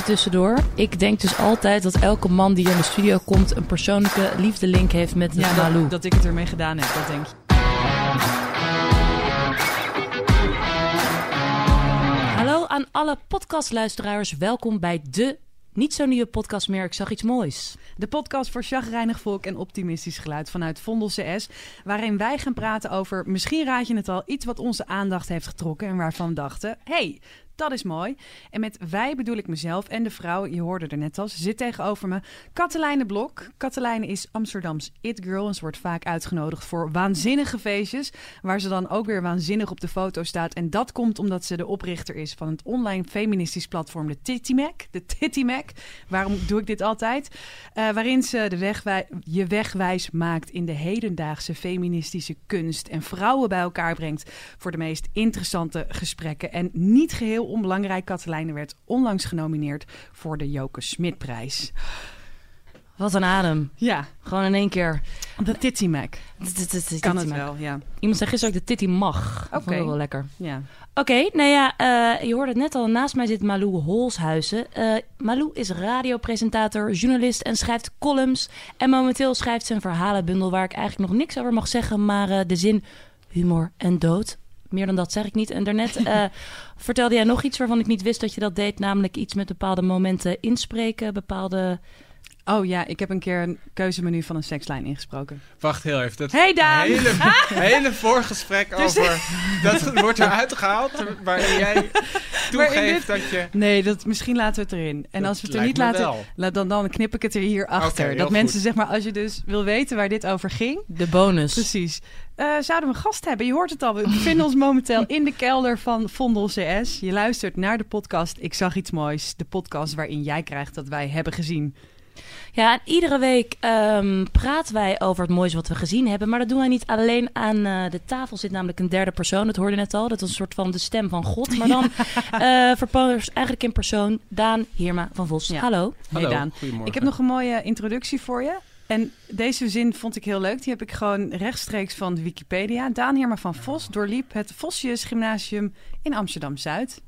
even tussendoor. Ik denk dus altijd dat elke man die in de studio komt... een persoonlijke liefdelink heeft met Ja, Malou. dat, dat ik het ermee gedaan heb, dat denk je. Hallo aan alle podcastluisteraars. Welkom bij de niet zo nieuwe podcast meer. Ik zag iets moois. De podcast voor chagrijnig volk en optimistisch geluid vanuit Vondel CS. Waarin wij gaan praten over, misschien raad je het al, iets wat onze aandacht heeft getrokken. En waarvan we dachten, hey, dat is mooi. En met wij bedoel ik mezelf en de vrouw, je hoorde er net al, zit tegenover me. Katelijne Blok. Katelijne is Amsterdams it-girl en ze wordt vaak uitgenodigd voor waanzinnige feestjes. Waar ze dan ook weer waanzinnig op de foto staat. En dat komt omdat ze de oprichter is van het online feministisch platform de Titty Mac. De Titty Mac. Waarom doe ik dit altijd? Eh, waarin ze de wegwij- je wegwijs maakt in de hedendaagse feministische kunst. En vrouwen bij elkaar brengt voor de meest interessante gesprekken. En niet geheel onbelangrijk, Katelijne werd onlangs genomineerd voor de Joke Smitprijs. Wat een adem. Ja, Gewoon in één keer. de Titty Mac. Kan het wel, ja. Iemand zei gisteren ook de titty mag. Oké. Oké. wel lekker. ja. Oké, nou ja, eh, je hoorde het net al. Naast mij zit Malou Holshuizen. Eh, Malou is radiopresentator, journalist en schrijft columns. En momenteel schrijft ze een verhalenbundel waar ik eigenlijk nog niks over mag zeggen. Maar eh, de zin humor en dood. Meer dan dat zeg ik niet. En daarnet eh, vertelde jij nog iets waarvan ik niet wist dat je dat deed. Namelijk iets met bepaalde momenten inspreken. Bepaalde... Oh ja, ik heb een keer een keuzemenu van een sekslijn ingesproken. Wacht heel even. Dat Hey, Daan! hele, hele voorgesprek Dus- over... Dat wordt eruit gehaald waarin jij toegeeft dat je... Nee, dat, misschien laten we het erin. En als we het er niet laten, wel. la- dan, dan knip ik het er hier achter. Dat mensen, goed. zeg maar, als je dus wil weten waar dit over ging. De bonus. Precies. Eh, zouden we een gast hebben? Je hoort het al. We bevinden ons momenteel in de kelder van Vondel CS. Je luistert naar de podcast Ik zag iets moois. De podcast waarin jij krijgt dat wij hebben gezien. Ja, en iedere week ehm, praten wij over het mooiste wat we gezien hebben. Maar dat doen wij niet alleen aan eh, de tafel. Zit namelijk een derde persoon. Dat hoorde je net al. Dat is een soort van de stem van God. Maar dan eh verpoos eigenlijk in persoon Daan Hirma van Vos. Ja. Hallo. Hey, Hallo, Daan. goedemorgen. Ik heb nog een mooie introductie voor je. En deze zin vond ik heel leuk. Die heb ik gewoon rechtstreeks van de Wikipedia. Daan Heerma van Vos doorliep het Vosjes Gymnasium in Amsterdam-Zuid.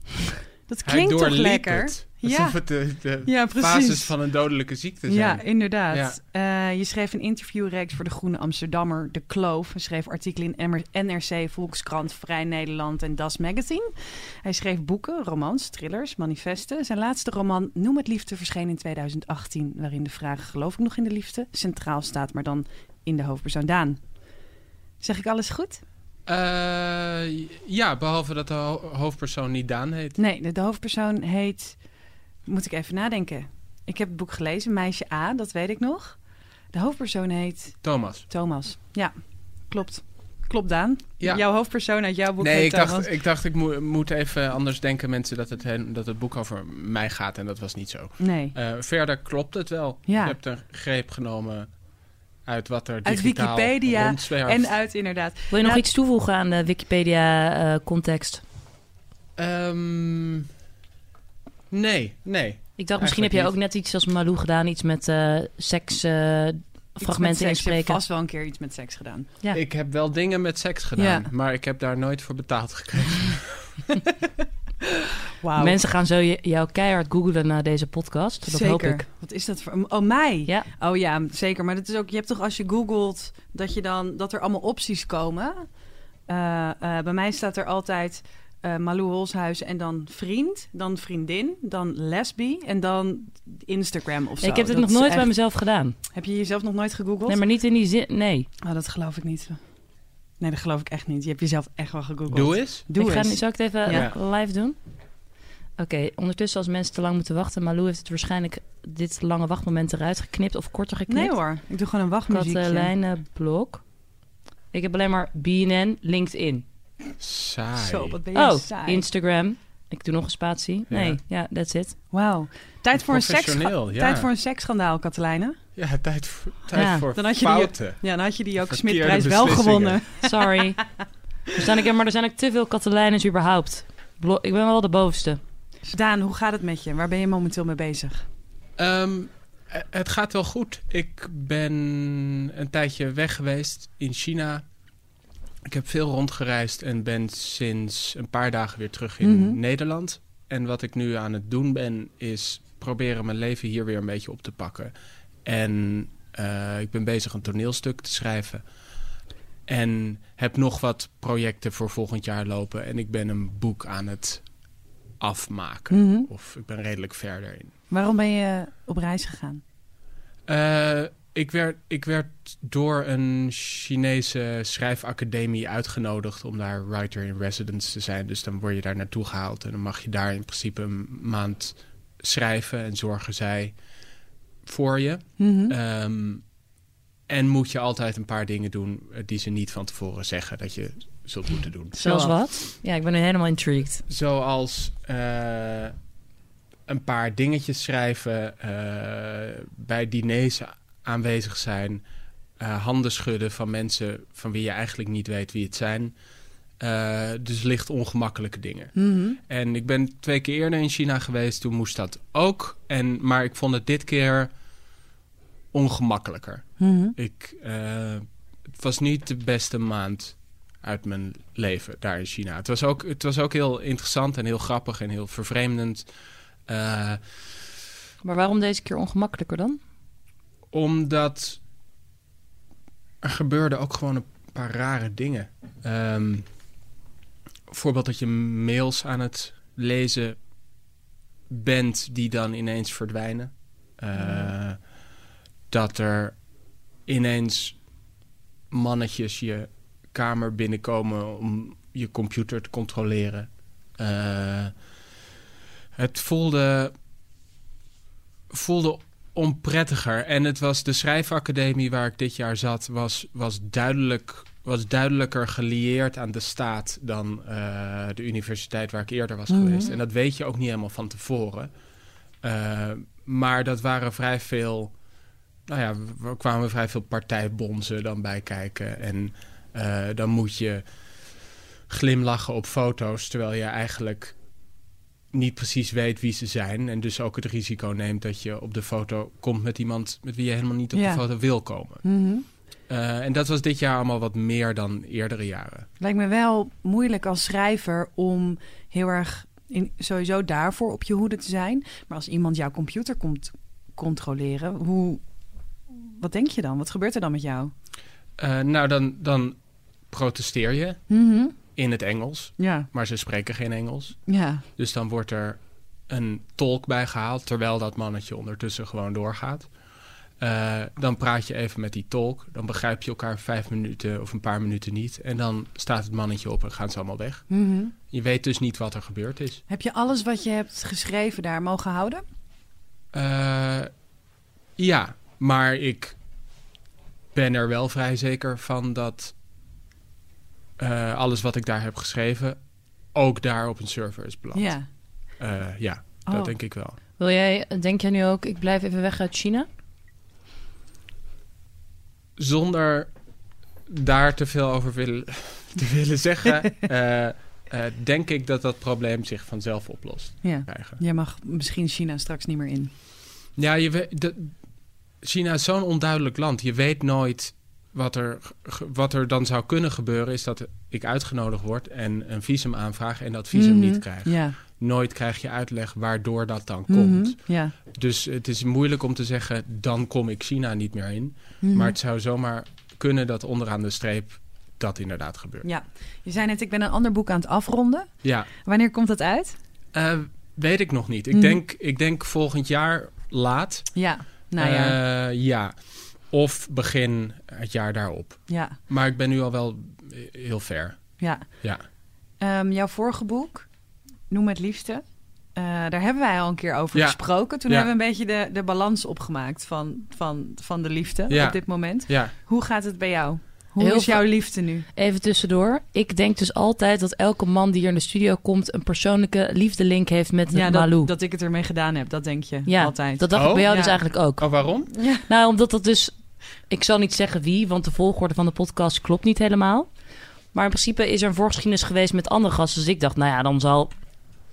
Dat klinkt toch lekker? Het. Ja. Alsof het de, de Ja, basis van een dodelijke ziekte zijn. Ja, inderdaad. Eh, je schreef een interviewreeks voor de Groene Amsterdammer, De Kloof. Hij schreef artikelen in NRC, Volkskrant, Vrij Nederland en Das Magazine. Hij schreef boeken, romans, thrillers, manifesten. Zijn laatste roman Noem het Liefde verscheen in 2018... waarin de vraag geloof ik nog in de liefde centraal staat... maar dan in de hoofdpersoon Daan. Zeg ik alles goed? Eh, ja, behalve dat de ho- hoofdpersoon niet Daan heet. Nee, de, de hoofdpersoon heet... Moet ik even nadenken. Ik heb het boek gelezen, Meisje A, dat weet ik nog. De hoofdpersoon heet Thomas. Thomas. Ja, klopt. Klopt, Daan. Ja. Jouw hoofdpersoon uit jouw boek Nee, heet ik Thomas. dacht, ik dacht, ik moet- moet even anders denken, mensen, dat het, hen- dat het boek over mij gaat. En dat was niet zo. Nee, Eh, verder klopt het wel. Ja. Je hebt een greep genomen uit wat er uit digitaal Wikipedia rondzwerft. en uit inderdaad. Wil je nog Nou- iets toevoegen aan de Wikipedia-context? Ehm, nee, nee. ik dacht, misschien heb jij ook net iets als Malou gedaan. Iets met eh seks... eh, fragmenten seks. Hebt inspreken. vast wel een keer iets met seks gedaan. Ja. Ik heb wel dingen met seks gedaan, Ja. maar ik heb daar nooit voor betaald gekregen. Wauw. Mensen gaan zo je- jou keihard googlen na deze podcast. Dat zeker. hoop ik. Wat is dat voor... Oh, mij? Ja. Oh ja, zeker. Maar dat is ook... Je hebt toch als je googelt dat, je dan, dat er allemaal opties komen. Eh, eh, bij mij staat er altijd eh Malou Holshuizen en dan vriend, dan vriendin, dan lesbi en dan Instagram of zo. ik heb dit Dat nog nooit echt- bij mezelf gedaan. Heb je jezelf nog nooit gegoogeld? Nee, maar niet in die zin. Nee. Oh, dat geloof ik niet. Nee, dat geloof ik echt niet. Je hebt jezelf echt wel gegoogeld. Doe eens. Doe ik ga, nu- zal ik het even Ja. live doen? Oké, ondertussen als mensen te lang moeten wachten. Malou heeft het waarschijnlijk dit lange wachtmoment eruit geknipt of korter geknipt. Nee hoor, ik doe gewoon een wachtmuziekje. Katelijne Blok. Ik heb alleen maar BNN, LinkedIn. Saai. Zo, wat ben je Oh, saai. Instagram. Ik doe nog een spatie. Nee, ja, that's it. Wauw. Tijd voor een seks ja. Tijd voor een seksschandaal, Katelijne. Ja, tijd voor, tijd Ja, voor dan had je die- fouten. Ja, dan had je die Joke Verkeerde Smitprijs wel gewonnen. Sorry. er zijn ook, maar er zijn ook te veel Katelijnes überhaupt. Ik ben wel de bovenste. Daan, hoe gaat het met je? Waar ben je momenteel mee bezig? Ehm, eh, het gaat wel goed. Ik ben een tijdje weg geweest in China. Ik heb veel rondgereisd en ben sinds een paar dagen weer terug in Mhm. Nederland. En wat ik nu aan het doen ben, is proberen mijn leven hier weer een beetje op te pakken. En eh, ik ben bezig een toneelstuk te schrijven. En heb nog wat projecten voor volgend jaar lopen. En ik ben een boek aan het afmaken. Mhm. Of ik ben redelijk verder in. Waarom ben je op reis gegaan? Eh, ik, werd, ik werd door een Chinese schrijfacademie uitgenodigd om daar writer in residence te zijn. Dus dan word je daar naartoe gehaald en dan mag je daar in principe een maand schrijven en zorgen zij voor je. Mhm. Ehm, en moet je altijd een paar dingen doen eh, die ze niet van tevoren zeggen dat je zult moeten doen. Zoals wat? Ja, ik ben nu helemaal intrigued. Zoals eh, een paar dingetjes schrijven, eh, bij diners aanwezig zijn, eh, handen schudden van mensen van wie je eigenlijk niet weet wie het zijn. Eh, dus licht ongemakkelijke dingen. Mhm. En ik ben twee keer eerder in China geweest, toen moest dat ook. En, maar ik vond het dit keer ongemakkelijker. Mhm. Ik, eh, het was niet de beste maand uit mijn leven daar in China. Het was ook, het was ook heel interessant en heel grappig en heel vervreemdend. Maar waarom deze keer ongemakkelijker dan? Omdat er gebeurden ook gewoon een paar rare dingen. Ehm bijvoorbeeld dat je mails aan het lezen bent die dan ineens verdwijnen. Eh, Dat er ineens mannetjes je kamer binnenkomen om je computer te controleren. Eh, het voelde, voelde onprettiger. En het was de schrijfacademie waar ik dit jaar zat, was, was, duidelijk, was duidelijker gelieerd aan de staat dan eh, de universiteit waar ik eerder was Mhm. geweest. En dat weet je ook niet helemaal van tevoren. Eh, maar dat waren vrij veel. Nou ja, er kwamen vrij veel partijbonzen dan bij kijken. En eh, dan moet je glimlachen op foto's, terwijl je eigenlijk niet precies weet wie ze zijn. En dus ook het risico neemt dat je op de foto komt met iemand met wie je helemaal niet op Ja. de foto wil komen. Mhm. Eh, en dat was dit jaar allemaal wat meer dan eerdere jaren. Lijkt me wel moeilijk als schrijver om heel erg in, sowieso daarvoor op je hoede te zijn. Maar als iemand jouw computer komt controleren, hoe, wat denk je dan? Wat gebeurt er dan met jou? Eh, nou, dan, dan protesteer je Mhm. In het Engels, Ja, maar ze spreken geen Engels. ja. Dus dan wordt er een tolk bij gehaald, terwijl dat mannetje ondertussen gewoon doorgaat. Eh, dan praat je even met die tolk. Dan begrijp je elkaar vijf minuten of een paar minuten niet. En dan staat het mannetje op en gaan ze allemaal weg. Mhm. Je weet dus niet wat er gebeurd is. Heb je alles wat je hebt geschreven daar mogen houden? Eh, ja, maar ik ben er wel vrij zeker van dat eh, alles wat ik daar heb geschreven ook daar op een server is beland. Ja. Eh, ja dat Oh. denk ik wel. Wil jij, denk jij nu ook, ik blijf even weg uit China? Zonder daar te veel over wil, te willen zeggen, eh, denk ik dat dat probleem zich vanzelf oplost. ja. Krijgen. Jij mag misschien China straks niet meer in. Ja, je weet, de, China is zo'n onduidelijk land. Je weet nooit wat er, wat er dan zou kunnen gebeuren. Is dat ik uitgenodigd word en een visum aanvraag en dat visum Mhm. niet krijg. Ja. Nooit krijg je uitleg waardoor dat dan Mhm. komt. Ja. Dus het is moeilijk om te zeggen, dan kom ik China niet meer in. Mhm. Maar het zou zomaar kunnen dat onderaan de streep dat inderdaad gebeurt. Ja. Je zei net, ik ben een ander boek aan het afronden. Ja, Wanneer komt dat uit? eh, weet ik nog niet. Ik, Mhm. denk, ik denk volgend jaar laat. Ja. Nou ja. Eh, ja. Of begin het jaar daarop. ja. Maar ik ben nu al wel eh, heel ver. Ja. Ja. Ehm, jouw vorige boek, Noem het liefste. eh, daar hebben wij al een keer over Ja. gesproken. Toen Ja. hebben we een beetje de, de balans opgemaakt van, van, van de liefde Ja. op dit moment. Ja, Hoe gaat het bij jou? Hoe Heel is jouw liefde nu? Even tussendoor. Ik denk dus altijd dat elke man die hier in de studio komt... een persoonlijke liefdelink heeft met Ja, Malou. dat, dat ik het ermee gedaan heb, dat denk je ja, altijd. dat dacht ik Oh, bij jou ja. dus eigenlijk ook. oh waarom? Ja. Nou, omdat dat dus... Ik zal niet zeggen wie, want de volgorde van de podcast klopt niet helemaal. Maar in principe is er een voorgeschiedenis geweest met andere gasten. Dus ik dacht, nou ja, dan zal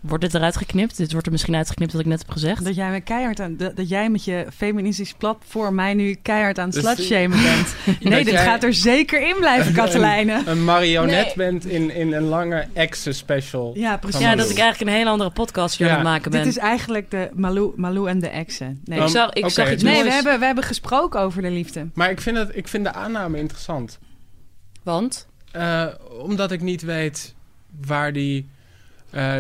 Wordt dit eruit geknipt? Dit wordt er misschien uitgeknipt wat ik net heb gezegd. Dat jij, me keihard aan, dat, dat jij met je feministisch platform mij nu keihard aan het Dus slutshamen bent. Nee, dat dit jij- gaat er zeker in blijven, Katelijne. Een marionet Nee. bent in, in een lange exen-special. Ja, precies. Ja, dat ik eigenlijk een hele andere podcast hier Ja, aan het maken ben. Dit is eigenlijk de Malou, Malou en de exen. Nee, ik zag, ik oké, zag iets nee moois. we, hebben, we hebben gesproken over de liefde. Maar ik vind, het, ik vind de aanname interessant. Want? Eh, omdat ik niet weet waar die... eh,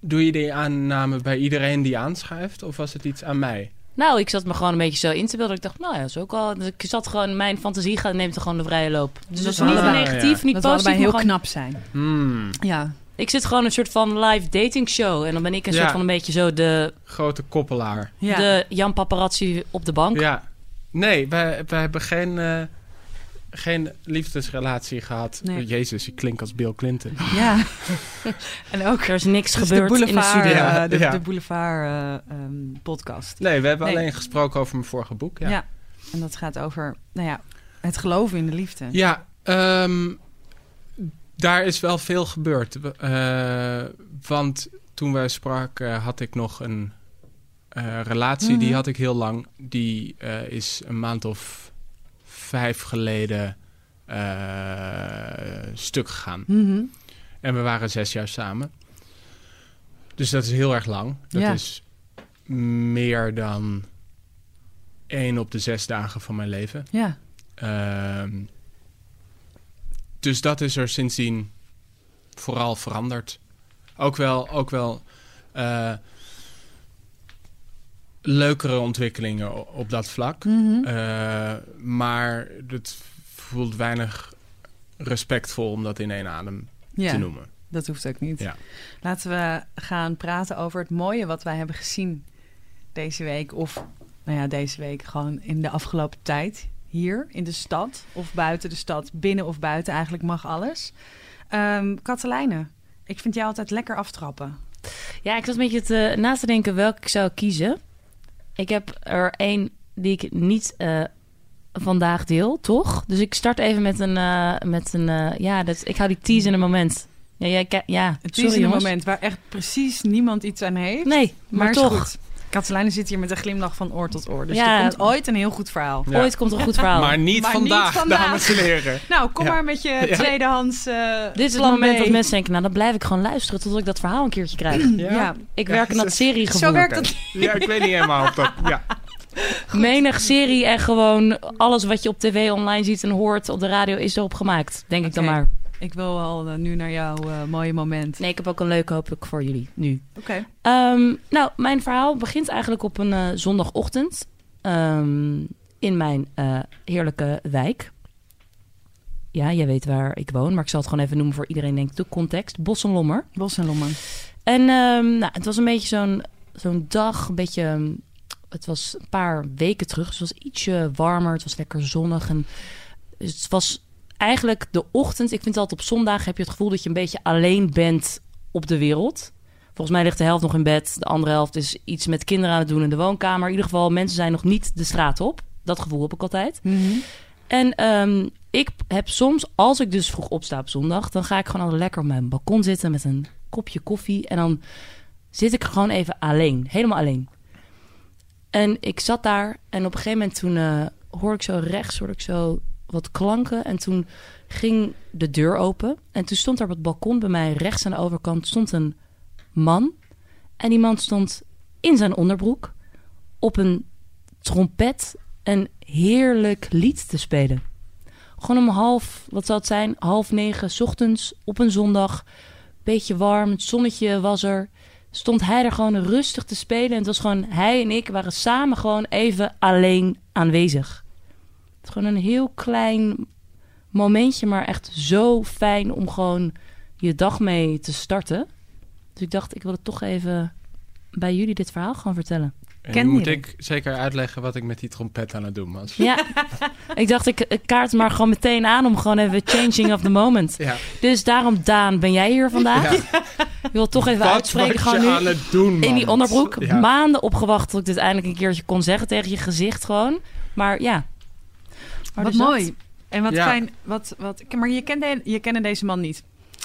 doe je die aanname bij iedereen die aanschuift? Of was het iets aan mij? Nou, ik zat me gewoon een beetje zo in te beelden. Ik dacht, nou ja, dat is ook al... dus Ik zat gewoon... Mijn fantasie gaat, neemt er gewoon de vrije loop. Dus dat is dat niet allebei- negatief, ja. niet Dat positief. allebei heel gewoon- knap zijn. Hmm, Ja. Ik zit gewoon een soort van live dating show. En dan ben ik een Ja. soort van een beetje zo de, grote koppelaar. ja. de Jan Paparazzi op de bank. Ja. Nee, wij, wij hebben geen, eh, geen liefdesrelatie gehad. Nee. Jezus, ik klink als Bill Clinton. ja. en ook Er is niks de gebeurd in de boulevard, studio. Ja, eh, de, ja. de boulevard eh, ehm, podcast. Nee, we hebben Nee. alleen gesproken over mijn vorige boek. Ja. Ja, En dat gaat over, nou ja, het geloven in de liefde. ja ehm, daar is wel veel gebeurd. Eh, want toen wij spraken had ik nog een eh, relatie. Die Mhm. had ik heel lang. Die eh, is een maand of vijf geleden eh, stuk gegaan. Mhm. En we waren zes jaar samen. Dus dat is heel erg lang. Dat Ja. is meer dan één op de zes dagen van mijn leven. Ja. Ehm, dus dat is er sindsdien vooral veranderd. Ook wel, ook wel eh, leukere ontwikkelingen op dat vlak. Mhm. Eh, maar het voelt weinig respectvol om dat in één adem ja. te noemen. Dat hoeft ook niet. Ja. Laten we gaan praten over het mooie wat wij hebben gezien deze week. Of, nou ja, deze week gewoon in de afgelopen tijd. Hier in de stad of buiten de stad. Binnen of buiten, eigenlijk mag alles. Ehm Katelijne, ik vind jou altijd lekker aftrappen. Ja, ik zat een beetje te, na te denken welke ik zou kiezen. Ik heb er één die ik niet eh, vandaag deel, toch? Dus ik start even met een... eh, met een eh, ja, dat, ik hou die tease in een moment. Ja, ki- ja Het is een moment waar echt precies niemand iets aan heeft. Nee, maar, toch. goed. Katelijne zit hier met een glimlach van oor tot oor. Dus Ja. er komt ooit een heel goed verhaal. Ja. Ooit komt er een goed verhaal. Maar niet, Maar niet vandaag, dames en heren. Nou, kom Ja. maar met je Ja. tweedehands eh, Dit is het moment dat mensen denken... nou, dan blijf ik gewoon luisteren... tot ik dat verhaal een keertje krijg. Ja, Ik Ja, werk in dat zo- seriegevoel. zo werkt het. Ja, ik weet niet helemaal of dat... Ja. Menig serie en gewoon alles wat je op tv online ziet en hoort op de radio is erop gemaakt. Denk ik dan maar. Ik wil wel eh, nu naar jouw eh, mooie moment. Nee, ik heb ook een leuke hoop ik voor jullie nu. Oké. Ehm, nou, mijn verhaal begint eigenlijk op een eh, zondagochtend. ehm, in mijn heerlijke wijk. Ja, jij weet waar ik woon, maar ik zal het gewoon even noemen voor iedereen, denk ik, de context. Bos en Lommer. Bos en Lommer. En ehm, nou, het was een beetje zo'n zo'n dag, een beetje... Het was een paar weken terug, dus het was ietsje warmer. Het was lekker zonnig en het was eigenlijk de ochtend. Ik vind altijd op zondag heb je het gevoel dat je een beetje alleen bent op de wereld. Volgens mij ligt de helft nog in bed. De andere helft is iets met kinderen aan het doen in de woonkamer. In ieder geval, mensen zijn nog niet de straat op. Dat gevoel heb ik altijd. En ehm, ik heb soms, als ik dus vroeg opsta op zondag... dan ga ik gewoon al lekker op mijn balkon zitten met een kopje koffie. En dan zit ik gewoon even alleen. Helemaal alleen. En ik zat daar en op een gegeven moment toen eh hoorde ik zo rechts hoorde ik zo wat klanken. En toen ging de deur open. En toen stond er op het balkon bij mij rechts aan de overkant stond een man. En die man stond in zijn onderbroek op een trompet een heerlijk lied te spelen. Gewoon om half, wat zal het zijn, half negen ochtends op een zondag. Beetje warm, het zonnetje was er. Stond hij er gewoon rustig te spelen. En het was gewoon, hij en ik waren samen gewoon even alleen aanwezig. Het is gewoon een heel klein momentje, maar echt zo fijn om gewoon je dag mee te starten. Dus ik dacht, ik wil het toch even bij jullie dit verhaal gewoon vertellen. En Ken nu moet ik zeker uitleggen wat ik met die trompet aan het doen was. Ja, ik dacht, ik ik kaart maar gewoon meteen aan om gewoon even changing of the moment. Ja. Dus daarom, Daan, ben jij hier vandaag? Ja. Ik wil toch even Wat uitspreken, gewoon je nu aan het doen, in die onderbroek. Ja. Maanden opgewacht tot ik dit eindelijk een keertje kon zeggen tegen je gezicht gewoon. Maar ja. Wat dat. mooi. En wat Ja. fijn. Wat, wat, maar je kende, je kende deze man niet.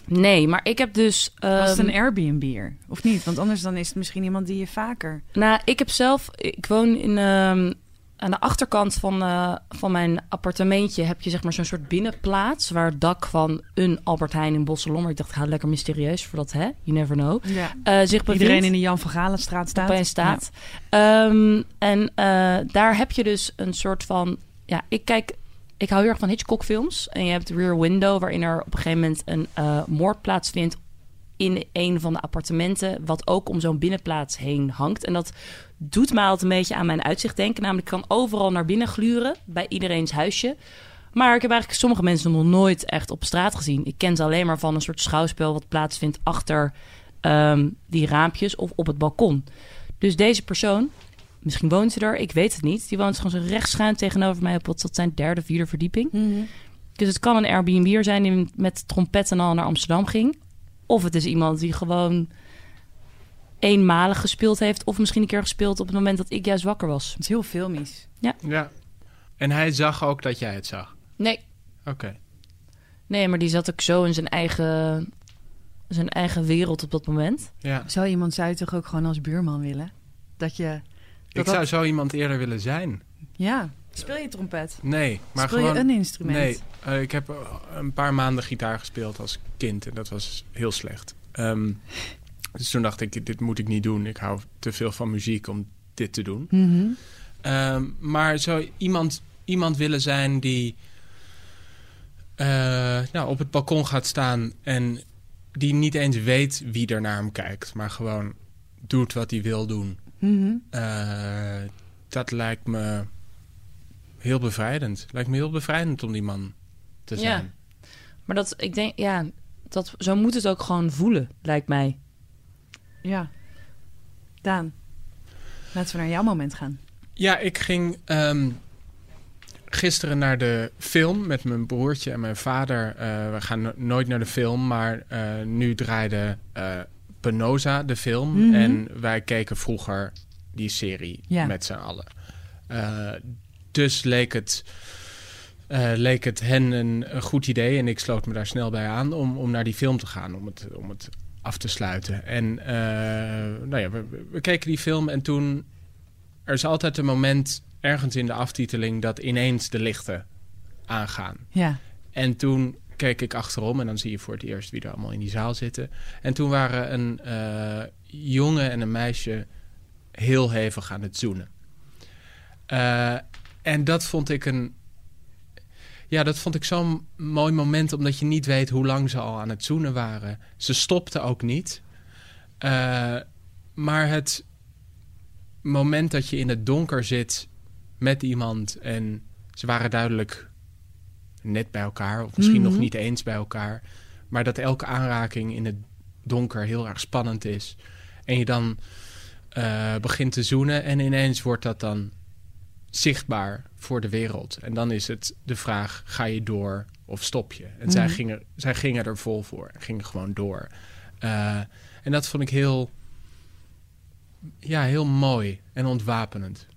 Nee, maar ik heb dus... Was het ehm, een Airbnb'er? Of niet? Want anders dan is het misschien iemand die je vaker... Nou, ik heb zelf... Ik woon in... ehm, aan de achterkant van, eh, van mijn appartementje heb je zeg maar zo'n soort binnenplaats... waar het dak van een Albert Heijn in Bosselommer... ik dacht, ga lekker mysterieus voor dat, hè? You never know. Ja. eh, zich bevindt. Iedereen in de Jan van Galenstraat staat. staat. Ehm, en eh, daar heb je dus een soort van... Ja, ik kijk... Ik hou heel erg van Hitchcock-films. En je hebt Rear Window, waarin er op een gegeven moment een eh, moord plaatsvindt in een van de appartementen, wat ook om zo'n binnenplaats heen hangt. En dat doet mij altijd een beetje aan mijn uitzicht denken. Namelijk, ik kan overal naar binnen gluren, bij iedereen's huisje. Maar ik heb eigenlijk sommige mensen nog nooit echt op straat gezien. Ik ken ze alleen maar van een soort schouwspel wat plaatsvindt achter ehm, die raampjes of op het balkon. Dus deze persoon, misschien woont ze er, ik weet het niet. Die woont gewoon zo rechtschuin tegenover mij op wat dat zijn derde, vierde verdieping. Mhm. Dus het kan een Airbnb'er zijn die met trompet en al naar Amsterdam ging. Of het is iemand die gewoon eenmalig gespeeld heeft. Of misschien een keer gespeeld op het moment dat ik juist wakker was. Het is heel filmisch. Ja. En hij zag ook dat jij het zag. Nee. Oké. Nee, maar die zat ook zo in zijn eigen, zijn eigen wereld op dat moment. Ja. Zo iemand zou je toch ook gewoon als buurman willen? Dat je... Ik zou zo iemand eerder willen zijn. Ja. Speel je trompet? Nee, maar Speel gewoon... je een instrument? Nee, eh, ik heb eh, een paar maanden gitaar gespeeld als kind en dat was heel slecht. Ehm, dus toen dacht ik, dit moet ik niet doen. Ik hou te veel van muziek om dit te doen. Mhm. Ehm, maar zo iemand, iemand willen zijn die eh, nou, op het balkon gaat staan en die niet eens weet wie er naar hem kijkt, maar gewoon doet wat hij wil doen. Mhm. Eh, dat lijkt me heel bevrijdend. Lijkt me heel bevrijdend om die man te Ja. zijn. Maar dat, ik denk, ja, dat, zo moet het ook gewoon voelen, lijkt mij. Ja. Daan, laten we naar jouw moment gaan. Ja, ik ging ehm, gisteren naar de film met mijn broertje en mijn vader. Eh, we gaan no- nooit naar de film, maar eh, nu draaide eh Penosa de film. Mhm. En wij keken vroeger die serie Ja. met z'n allen. Eh, dus leek het, eh, leek het hen een, een goed idee. En ik sloot me daar snel bij aan om, om naar die film te gaan. Om het, om het af te sluiten. En eh, nou ja, we, we keken die film en toen... Er is altijd een moment ergens in de aftiteling dat ineens de lichten aangaan. Ja. En toen keek ik achterom en dan zie je voor het eerst wie er allemaal in die zaal zitten. En toen waren een eh, jongen en een meisje heel hevig aan het zoenen. Eh, en dat vond ik een. Ja, dat vond ik zo'n mooi moment, omdat je niet weet hoe lang ze al aan het zoenen waren. Ze stopten ook niet. Eh, maar het moment dat je in het donker zit met iemand en ze waren duidelijk net bij elkaar, of misschien Mhm. nog niet eens bij elkaar, maar dat elke aanraking in het donker heel erg spannend is. En je dan eh, begint te zoenen en ineens wordt dat dan zichtbaar voor de wereld. En dan is het de vraag, ga je door of stop je? En zij, Mhm. gingen, zij gingen er vol voor, gingen gewoon door. Eh, en dat vond ik heel, ja, heel mooi en ontwapenend.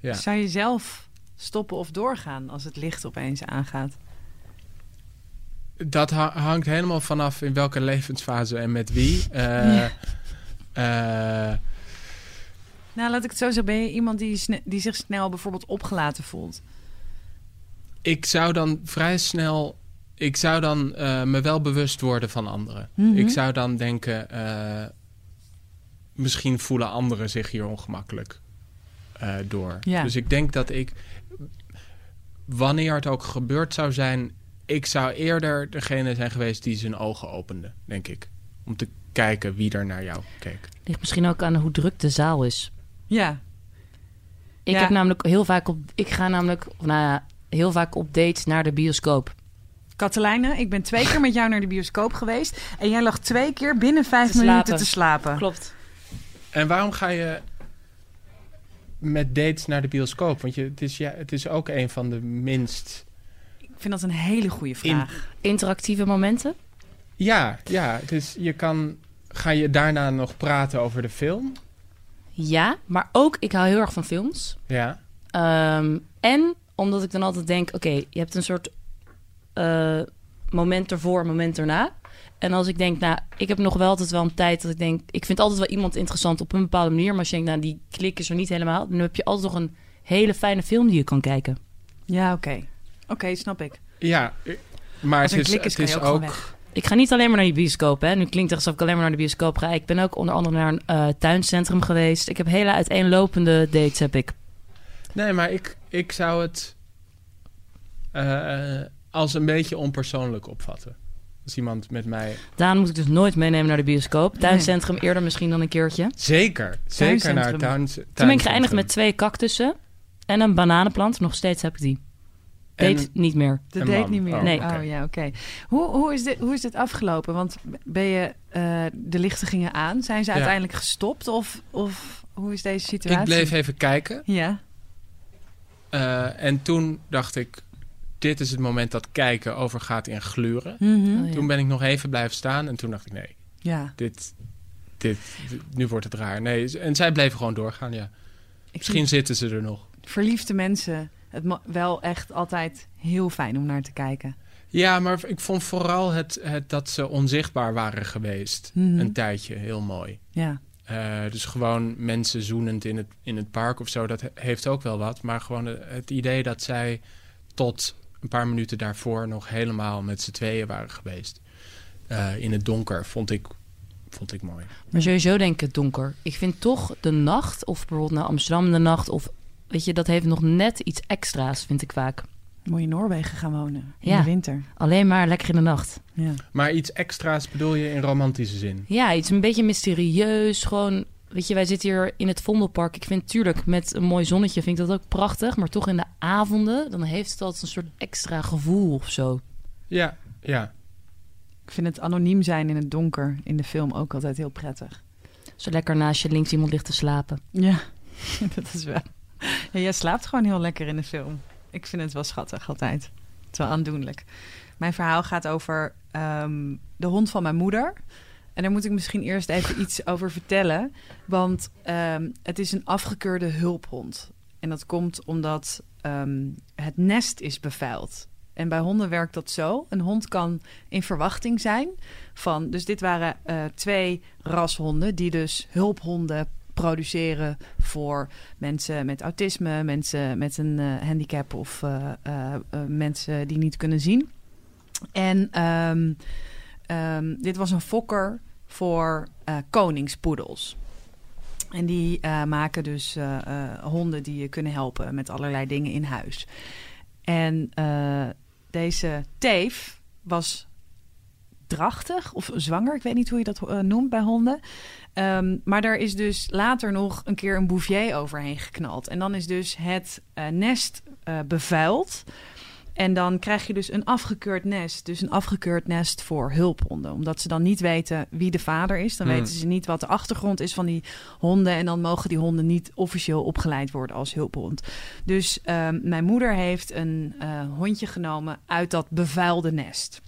Ja. Zou je zelf stoppen of doorgaan als het licht opeens aangaat? Dat ha- hangt helemaal vanaf in welke levensfase en met wie. Eh, eh, Nou, laat ik het zo zeggen. Ben je iemand die, die zich snel bijvoorbeeld opgelaten voelt? ik zou dan vrij snel. Ik zou dan eh, me wel bewust worden van anderen. Mhm. Ik zou dan denken. misschien voelen anderen zich hier ongemakkelijk door. Ja. Dus ik denk dat ik. Wanneer het ook gebeurd zou zijn. Ik zou eerder degene zijn geweest die zijn ogen opende, denk ik. Om te kijken wie er naar jou keek. Ligt misschien ook aan hoe druk de zaal is. Ja. Ik Ja. heb namelijk heel vaak op. Ik ga namelijk, of nou ja, heel vaak op dates naar de bioscoop. Katelijne, ik ben twee keer met jou naar de bioscoop geweest. En jij lag twee keer binnen vijf Te minuten slapen. te slapen. Klopt. En waarom ga je met dates naar de bioscoop? Want je, het, is, ja, het is ook een van de minst. Ik vind dat een hele goede vraag. Interactieve momenten. Ja, ja. Is, je kan. Ga je daarna nog praten over de film? Ja, maar ook, ik hou heel erg van films. Ja. Ehm, en omdat ik dan altijd denk, oké, je hebt een soort eh, moment ervoor, moment erna. En als ik denk, nou, ik heb nog wel altijd wel een tijd dat ik denk... Ik vind altijd wel iemand interessant op een bepaalde manier. Maar als je denkt, nou, die klik is er niet helemaal... dan heb je altijd nog een hele fijne film die je kan kijken. Ja, oké. Oké, snap ik. Ja, maar het is, het is ook. Ik ga niet alleen maar naar die bioscoop, hè. Nu klinkt het alsof ik alleen maar naar de bioscoop ga. Ik ben ook onder andere naar een eh, tuincentrum geweest. Ik heb hele uiteenlopende dates, heb ik. Nee, maar ik, ik zou het eh, als een beetje onpersoonlijk opvatten. Als iemand met mij... Daan moet ik dus nooit meenemen naar de bioscoop. Tuincentrum eerder misschien dan een keertje. Zeker, zeker naar Tuincentrum. tuin, Toen ben ik geëindigd met twee cactussen en een bananenplant. Nog steeds heb ik die. Date En- niet meer. Dat deed man. niet meer. Oh, Nee. Oh ja, oké. Hoe, hoe, is dit, hoe is dit afgelopen? Want ben je, eh, de lichten gingen aan. Zijn ze Ja. uiteindelijk gestopt? Of, of hoe is deze situatie? Ik bleef even kijken. Ja. eh, en toen dacht ik, dit is het moment dat kijken overgaat in gluren. Mhm. Oh, ja. Toen ben ik nog even blijven staan en toen dacht ik, nee, Ja. dit, dit, nu wordt het raar. Nee, en zij bleven gewoon doorgaan, ja. Ik Misschien zitten ze er nog. verliefde mensen het wel echt altijd heel fijn om naar te kijken. Ja, maar ik vond vooral het, het dat ze onzichtbaar waren geweest. Mhm. Een tijdje, heel mooi. Ja. Eh, dus gewoon mensen zoenend in het, in het park of zo, dat he- heeft ook wel wat. Maar gewoon het, het idee dat zij tot een paar minuten daarvoor nog helemaal met z'n tweeën waren geweest. eh, in het donker, vond ik, vond ik mooi. Maar sowieso denk ik het donker. Ik vind toch de nacht, of bijvoorbeeld naar Amsterdam de nacht, of weet je, dat heeft nog net iets extra's, vind ik vaak. Moet je in Noorwegen gaan wonen in Ja. de winter. Alleen maar lekker in de nacht. Ja. Maar iets extra's bedoel je in romantische zin? Ja, iets een beetje mysterieus. Gewoon, weet je, wij zitten hier in het Vondelpark. Ik vind tuurlijk met een mooi zonnetje vind ik dat ook prachtig. Maar toch in de avonden, dan heeft het altijd een soort extra gevoel of zo. Ja, ja. Ik vind het anoniem zijn in het donker in de film ook altijd heel prettig. Zo lekker naast je links iemand ligt te slapen. Ja, dat is wel. Ja, jij slaapt gewoon heel lekker in de film. Ik vind het wel schattig altijd. Het is wel aandoenlijk. Mijn verhaal gaat over ehm, de hond van mijn moeder. En daar moet ik misschien eerst even iets over vertellen. Want ehm, het is een afgekeurde hulphond. En dat komt omdat ehm, het nest is bevuild. En bij honden werkt dat zo. Een hond kan in verwachting zijn van... Dus dit waren eh, twee rashonden die dus hulphonden produceren voor mensen met autisme, mensen met een eh, handicap of eh, eh, mensen die niet kunnen zien. En ehm, ehm, dit was een fokker voor koningspoedels. En die maken dus honden die je kunnen helpen met allerlei dingen in huis. En deze teef was drachtig of zwanger. Ik weet niet hoe je dat eh, noemt bij honden. Ehm, maar daar is dus later nog een keer een bouvier overheen geknald. En dan is dus het eh, nest eh, bevuild. En dan krijg je dus een afgekeurd nest. Dus een afgekeurd nest voor hulphonden. Omdat ze dan niet weten wie de vader is. Dan Hmm. weten ze niet wat de achtergrond is van die honden. En dan mogen die honden niet officieel opgeleid worden als hulphond. Dus ehm, mijn moeder heeft een hondje genomen uit dat bevuilde nest.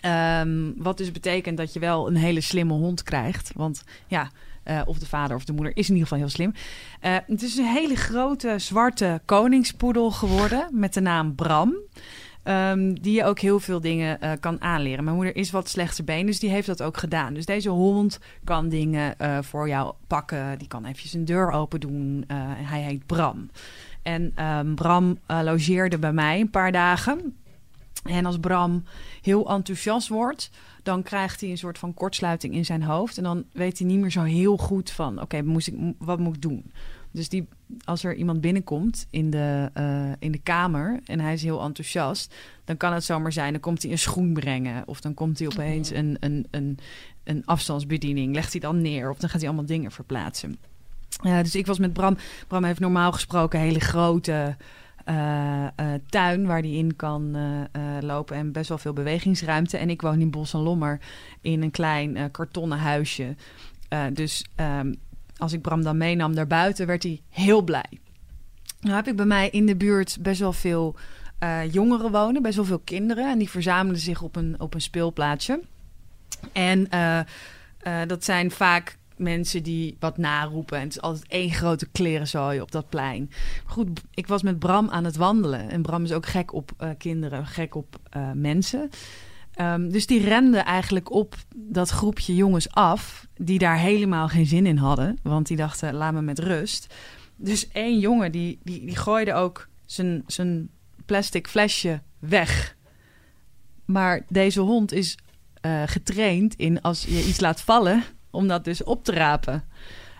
Ehm, wat dus betekent dat je wel een hele slimme hond krijgt. Want ja, eh, of de vader of de moeder is in ieder geval heel slim. Eh, het is een hele grote zwarte koningspoedel geworden met de naam Bram. Ehm, die je ook heel veel dingen eh, kan aanleren. Mijn moeder is wat slechter been, dus die heeft dat ook gedaan. Dus deze hond kan dingen voor jou pakken. Die kan eventjes een deur open doen. Hij heet Bram. En ehm, Bram logeerde bij mij een paar dagen. En als Bram heel enthousiast wordt, dan krijgt hij een soort van kortsluiting in zijn hoofd. En dan weet hij niet meer zo heel goed van, oké, ik, wat moet ik doen? Dus die, als er iemand binnenkomt in de, eh, in de kamer en hij is heel enthousiast, dan kan het zomaar zijn, dan komt hij een schoen brengen. Of dan komt hij opeens een, een, een, een afstandsbediening, legt hij dan neer. Of dan gaat hij allemaal dingen verplaatsen. Dus ik was met Bram. Bram heeft normaal gesproken hele grote tuin waar hij in kan eh, eh, lopen en best wel veel bewegingsruimte. En ik woon in Bos en Lommer in een klein eh, kartonnen huisje. Eh, dus ehm, als ik Bram dan meenam naar buiten, werd hij heel blij. Nou heb ik bij mij in de buurt best wel veel eh, jongeren wonen, best wel veel kinderen. En die verzamelen zich op een, op een speelplaatsje. En eh, eh, dat zijn vaak mensen die wat naroepen. En het is altijd één grote klerenzooi op dat plein. Goed, ik was met Bram aan het wandelen. En Bram is ook gek op eh, kinderen, gek op eh, mensen. Ehm, dus die rende eigenlijk op dat groepje jongens af, die daar helemaal geen zin in hadden. Want die dachten, laat me met rust. Dus één jongen, die, die, die gooide ook zijn, zijn plastic flesje weg. Maar deze hond is eh, getraind in als je iets laat vallen, om dat dus op te rapen.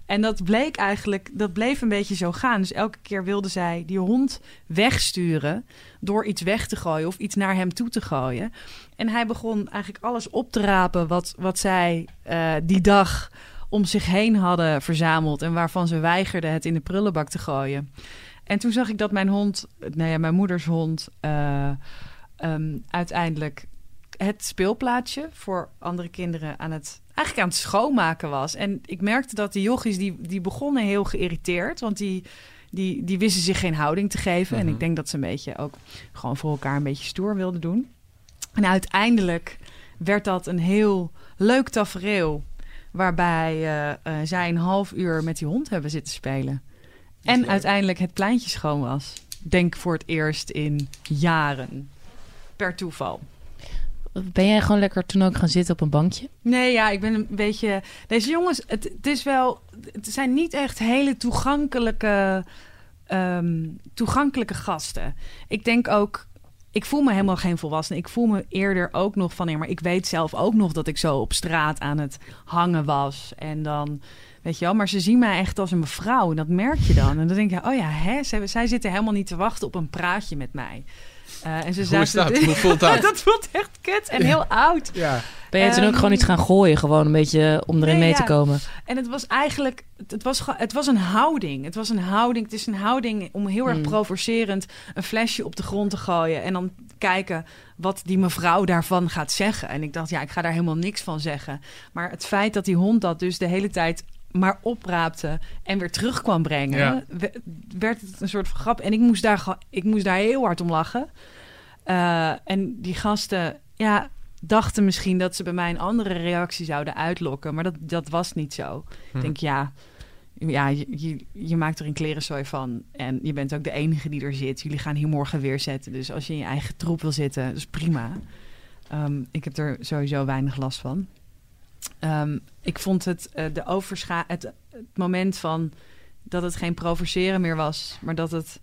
En dat bleek eigenlijk, dat bleef een beetje zo gaan. Dus elke keer wilde zij die hond wegsturen door iets weg te gooien of iets naar hem toe te gooien. En hij begon eigenlijk alles op te rapen wat, wat zij eh, die dag om zich heen hadden verzameld en waarvan ze weigerden het in de prullenbak te gooien. En toen zag ik dat mijn hond, nou ja, mijn moeders hond, eh, ehm, uiteindelijk het speelplaatsje voor andere kinderen aan het eigenlijk aan het schoonmaken was. En ik merkte dat die jochies die, die begonnen heel geïrriteerd, want die, die, die wisten zich geen houding te geven. En Mhm. ik denk dat ze een beetje ook gewoon voor elkaar een beetje stoer wilden doen. En uiteindelijk werd dat een heel leuk tafereel. Waarbij eh, eh, zij een half uur met die hond hebben zitten spelen. En leuk. uiteindelijk het pleintje schoon was. Denk voor het eerst in jaren. Per toeval. Ben jij gewoon lekker toen ook gaan zitten op een bankje? Nee, ja, ik ben een beetje. Deze jongens, het, is wel. Het zijn niet echt hele toegankelijke. ehm, toegankelijke gasten. Ik denk ook. Ik voel me helemaal geen volwassene. Ik voel me eerder ook nog van. Maar ik weet zelf ook nog dat ik zo op straat aan het hangen was. En dan. Weet je wel, maar ze zien mij echt als een mevrouw. En dat merk je dan. En dan denk je, oh ja, hè, zij, zij zitten helemaal niet te wachten op een praatje met mij. Eh, en ze Hoe is dat? Hoe voelt dat? dat voelt echt kut en heel oud. Ja. Ben jij toen ook Ehm, gewoon iets gaan gooien? Gewoon een beetje om erin nee, mee te komen? En het was eigenlijk, het- was, het was een houding. Het was een houding. Het is een houding om heel erg Hmm. provocerend een flesje op de grond te gooien. En dan kijken wat die mevrouw daarvan gaat zeggen. En ik dacht, ja, ik ga daar helemaal niks van zeggen. Maar het feit dat die hond dat dus de hele tijd maar opraapte en weer terug kwam brengen, Ja. werd het een soort van grap. En ik moest daar, ik moest daar heel hard om lachen. Eh, en die gasten, ja, dachten misschien dat ze bij mij een andere reactie zouden uitlokken. Maar dat, dat was niet zo. Hm. Ik denk, ja, ja je, je, je maakt er een klerenzooi van. En je bent ook de enige die er zit. Jullie gaan hier morgen weer zetten. Dus als je in je eigen troep wil zitten, dat is prima. Ehm, ik heb er sowieso weinig last van. Ehm, ik vond het, eh, de overscha het, het moment van dat het geen provoceren meer was, maar dat het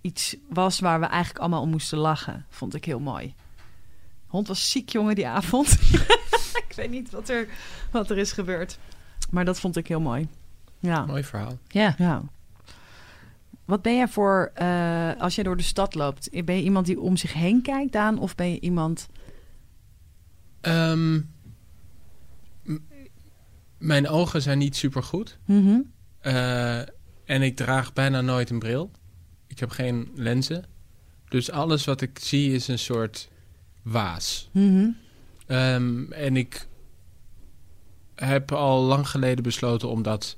iets was waar we eigenlijk allemaal om moesten lachen, vond ik heel mooi. Hond was ziek, jongen, die avond. ik weet niet wat er, wat er is gebeurd. Maar dat vond ik heel mooi. Ja. Mooi verhaal. Ja. ja. Wat ben jij voor eh, als je door de stad loopt? Ben je iemand die om zich heen kijkt, Daan? Of ben je iemand... Ehm, mijn ogen zijn niet super goed. Mhm. en ik draag bijna nooit een bril. Ik heb geen lenzen. Dus alles wat ik zie is een soort waas. Mhm. Ehm, en ik heb al lang geleden besloten om dat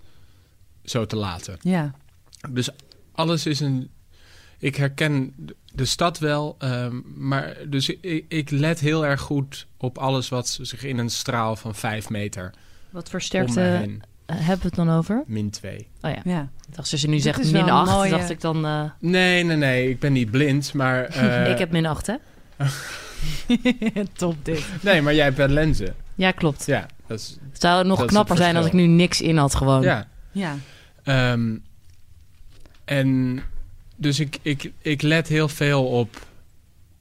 zo te laten. Ja. Dus alles is een. Ik herken de- de stad wel, ehm, maar dus ik, ik let heel erg goed op alles wat zich in een straal van vijf meter Wat voor om me sterkte heen. eh, hebben we het dan over? Min twee. Oh ja. ja. Dacht, als je nu Dit zegt min een 8, mooie- dacht ik dan... eh, Nee, nee, nee, ik ben niet blind, maar. eh, ik heb min 8, hè? Top dit. Nee, maar jij hebt wel lenzen. Ja, klopt. Ja, dat is. Het zou nog knapper het zijn als ik nu niks in had gewoon. Ja. Ja. Ehm, en dus ik, ik, ik let heel veel op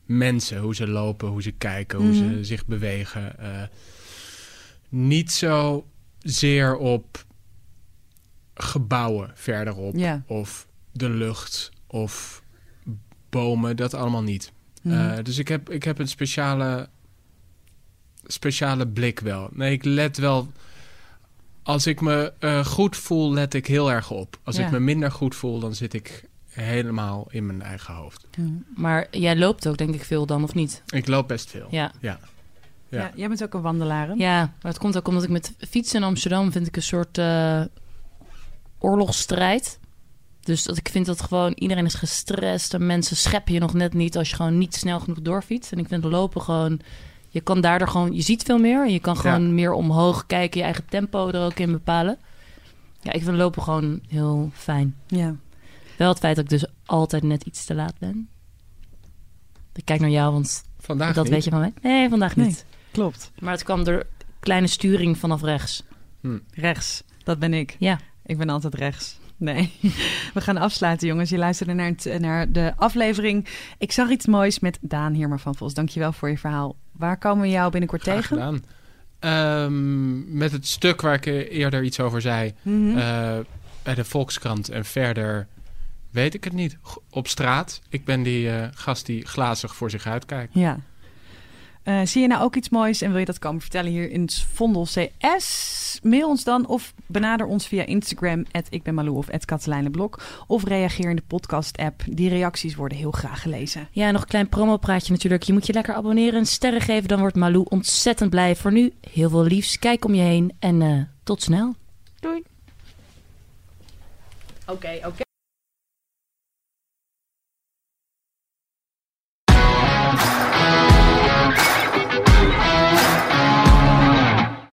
mensen, hoe ze lopen, hoe ze kijken, hoe Mhm. ze zich bewegen. Eh, niet zo zeer op gebouwen verderop Ja. of de lucht of bomen, dat allemaal niet. Mhm. Eh, dus ik heb, ik heb een speciale, speciale blik wel. Nee, ik let wel. Als ik me eh, goed voel, let ik heel erg op. Als Ja. ik me minder goed voel, dan zit ik helemaal in mijn eigen hoofd. Mhm. Maar jij loopt ook denk ik veel dan, of niet? Ik loop best veel. Ja. Ja. Ja. jij bent ook een wandelaar. hè? Ja, maar het komt ook omdat ik met fietsen in Amsterdam vind ik een soort eh, oorlogsstrijd. Dus dat ik vind dat gewoon iedereen is gestrest en mensen scheppen je nog net niet als je gewoon niet snel genoeg doorfietst. En ik vind lopen gewoon, je kan daardoor gewoon, je ziet veel meer en je kan gewoon meer omhoog kijken, je eigen tempo er ook in bepalen. Ja, ik vind lopen gewoon heel fijn. Ja. Wel het feit dat ik dus altijd net iets te laat ben. Ik kijk naar jou, want Vandaag dat niet. weet je van mij. Nee, vandaag Nee. Klopt. Maar het kwam door kleine sturing vanaf rechts. Rechts. Dat ben ik. Ja. Ik ben altijd rechts. Nee. We gaan afsluiten, jongens. Je luisterde naar, het- naar de aflevering. Ik zag iets moois met Daan Heerma van Vos. Dankjewel voor je verhaal. Waar komen we jou binnenkort Graag tegen? gedaan. Ehm, met het stuk waar ik eerder iets over zei. Mhm. eh, bij de Volkskrant en verder weet ik het niet. Op straat. Ik ben die eh, gast die glazig voor zich uitkijkt. Ja. Eh, zie je nou ook iets moois en wil je dat komen vertellen hier in Vondel CS? Mail ons dan of benader ons via Instagram, ik ben Malou of Katelijnenblok. Of reageer in de podcast-app. Die reacties worden heel graag gelezen. Ja, nog een klein promopraatje natuurlijk. Je moet je lekker abonneren en sterren geven. Dan wordt Malou ontzettend blij. Voor nu heel veel liefs. Kijk om je heen en eh, tot snel. Doei. Oké, oké.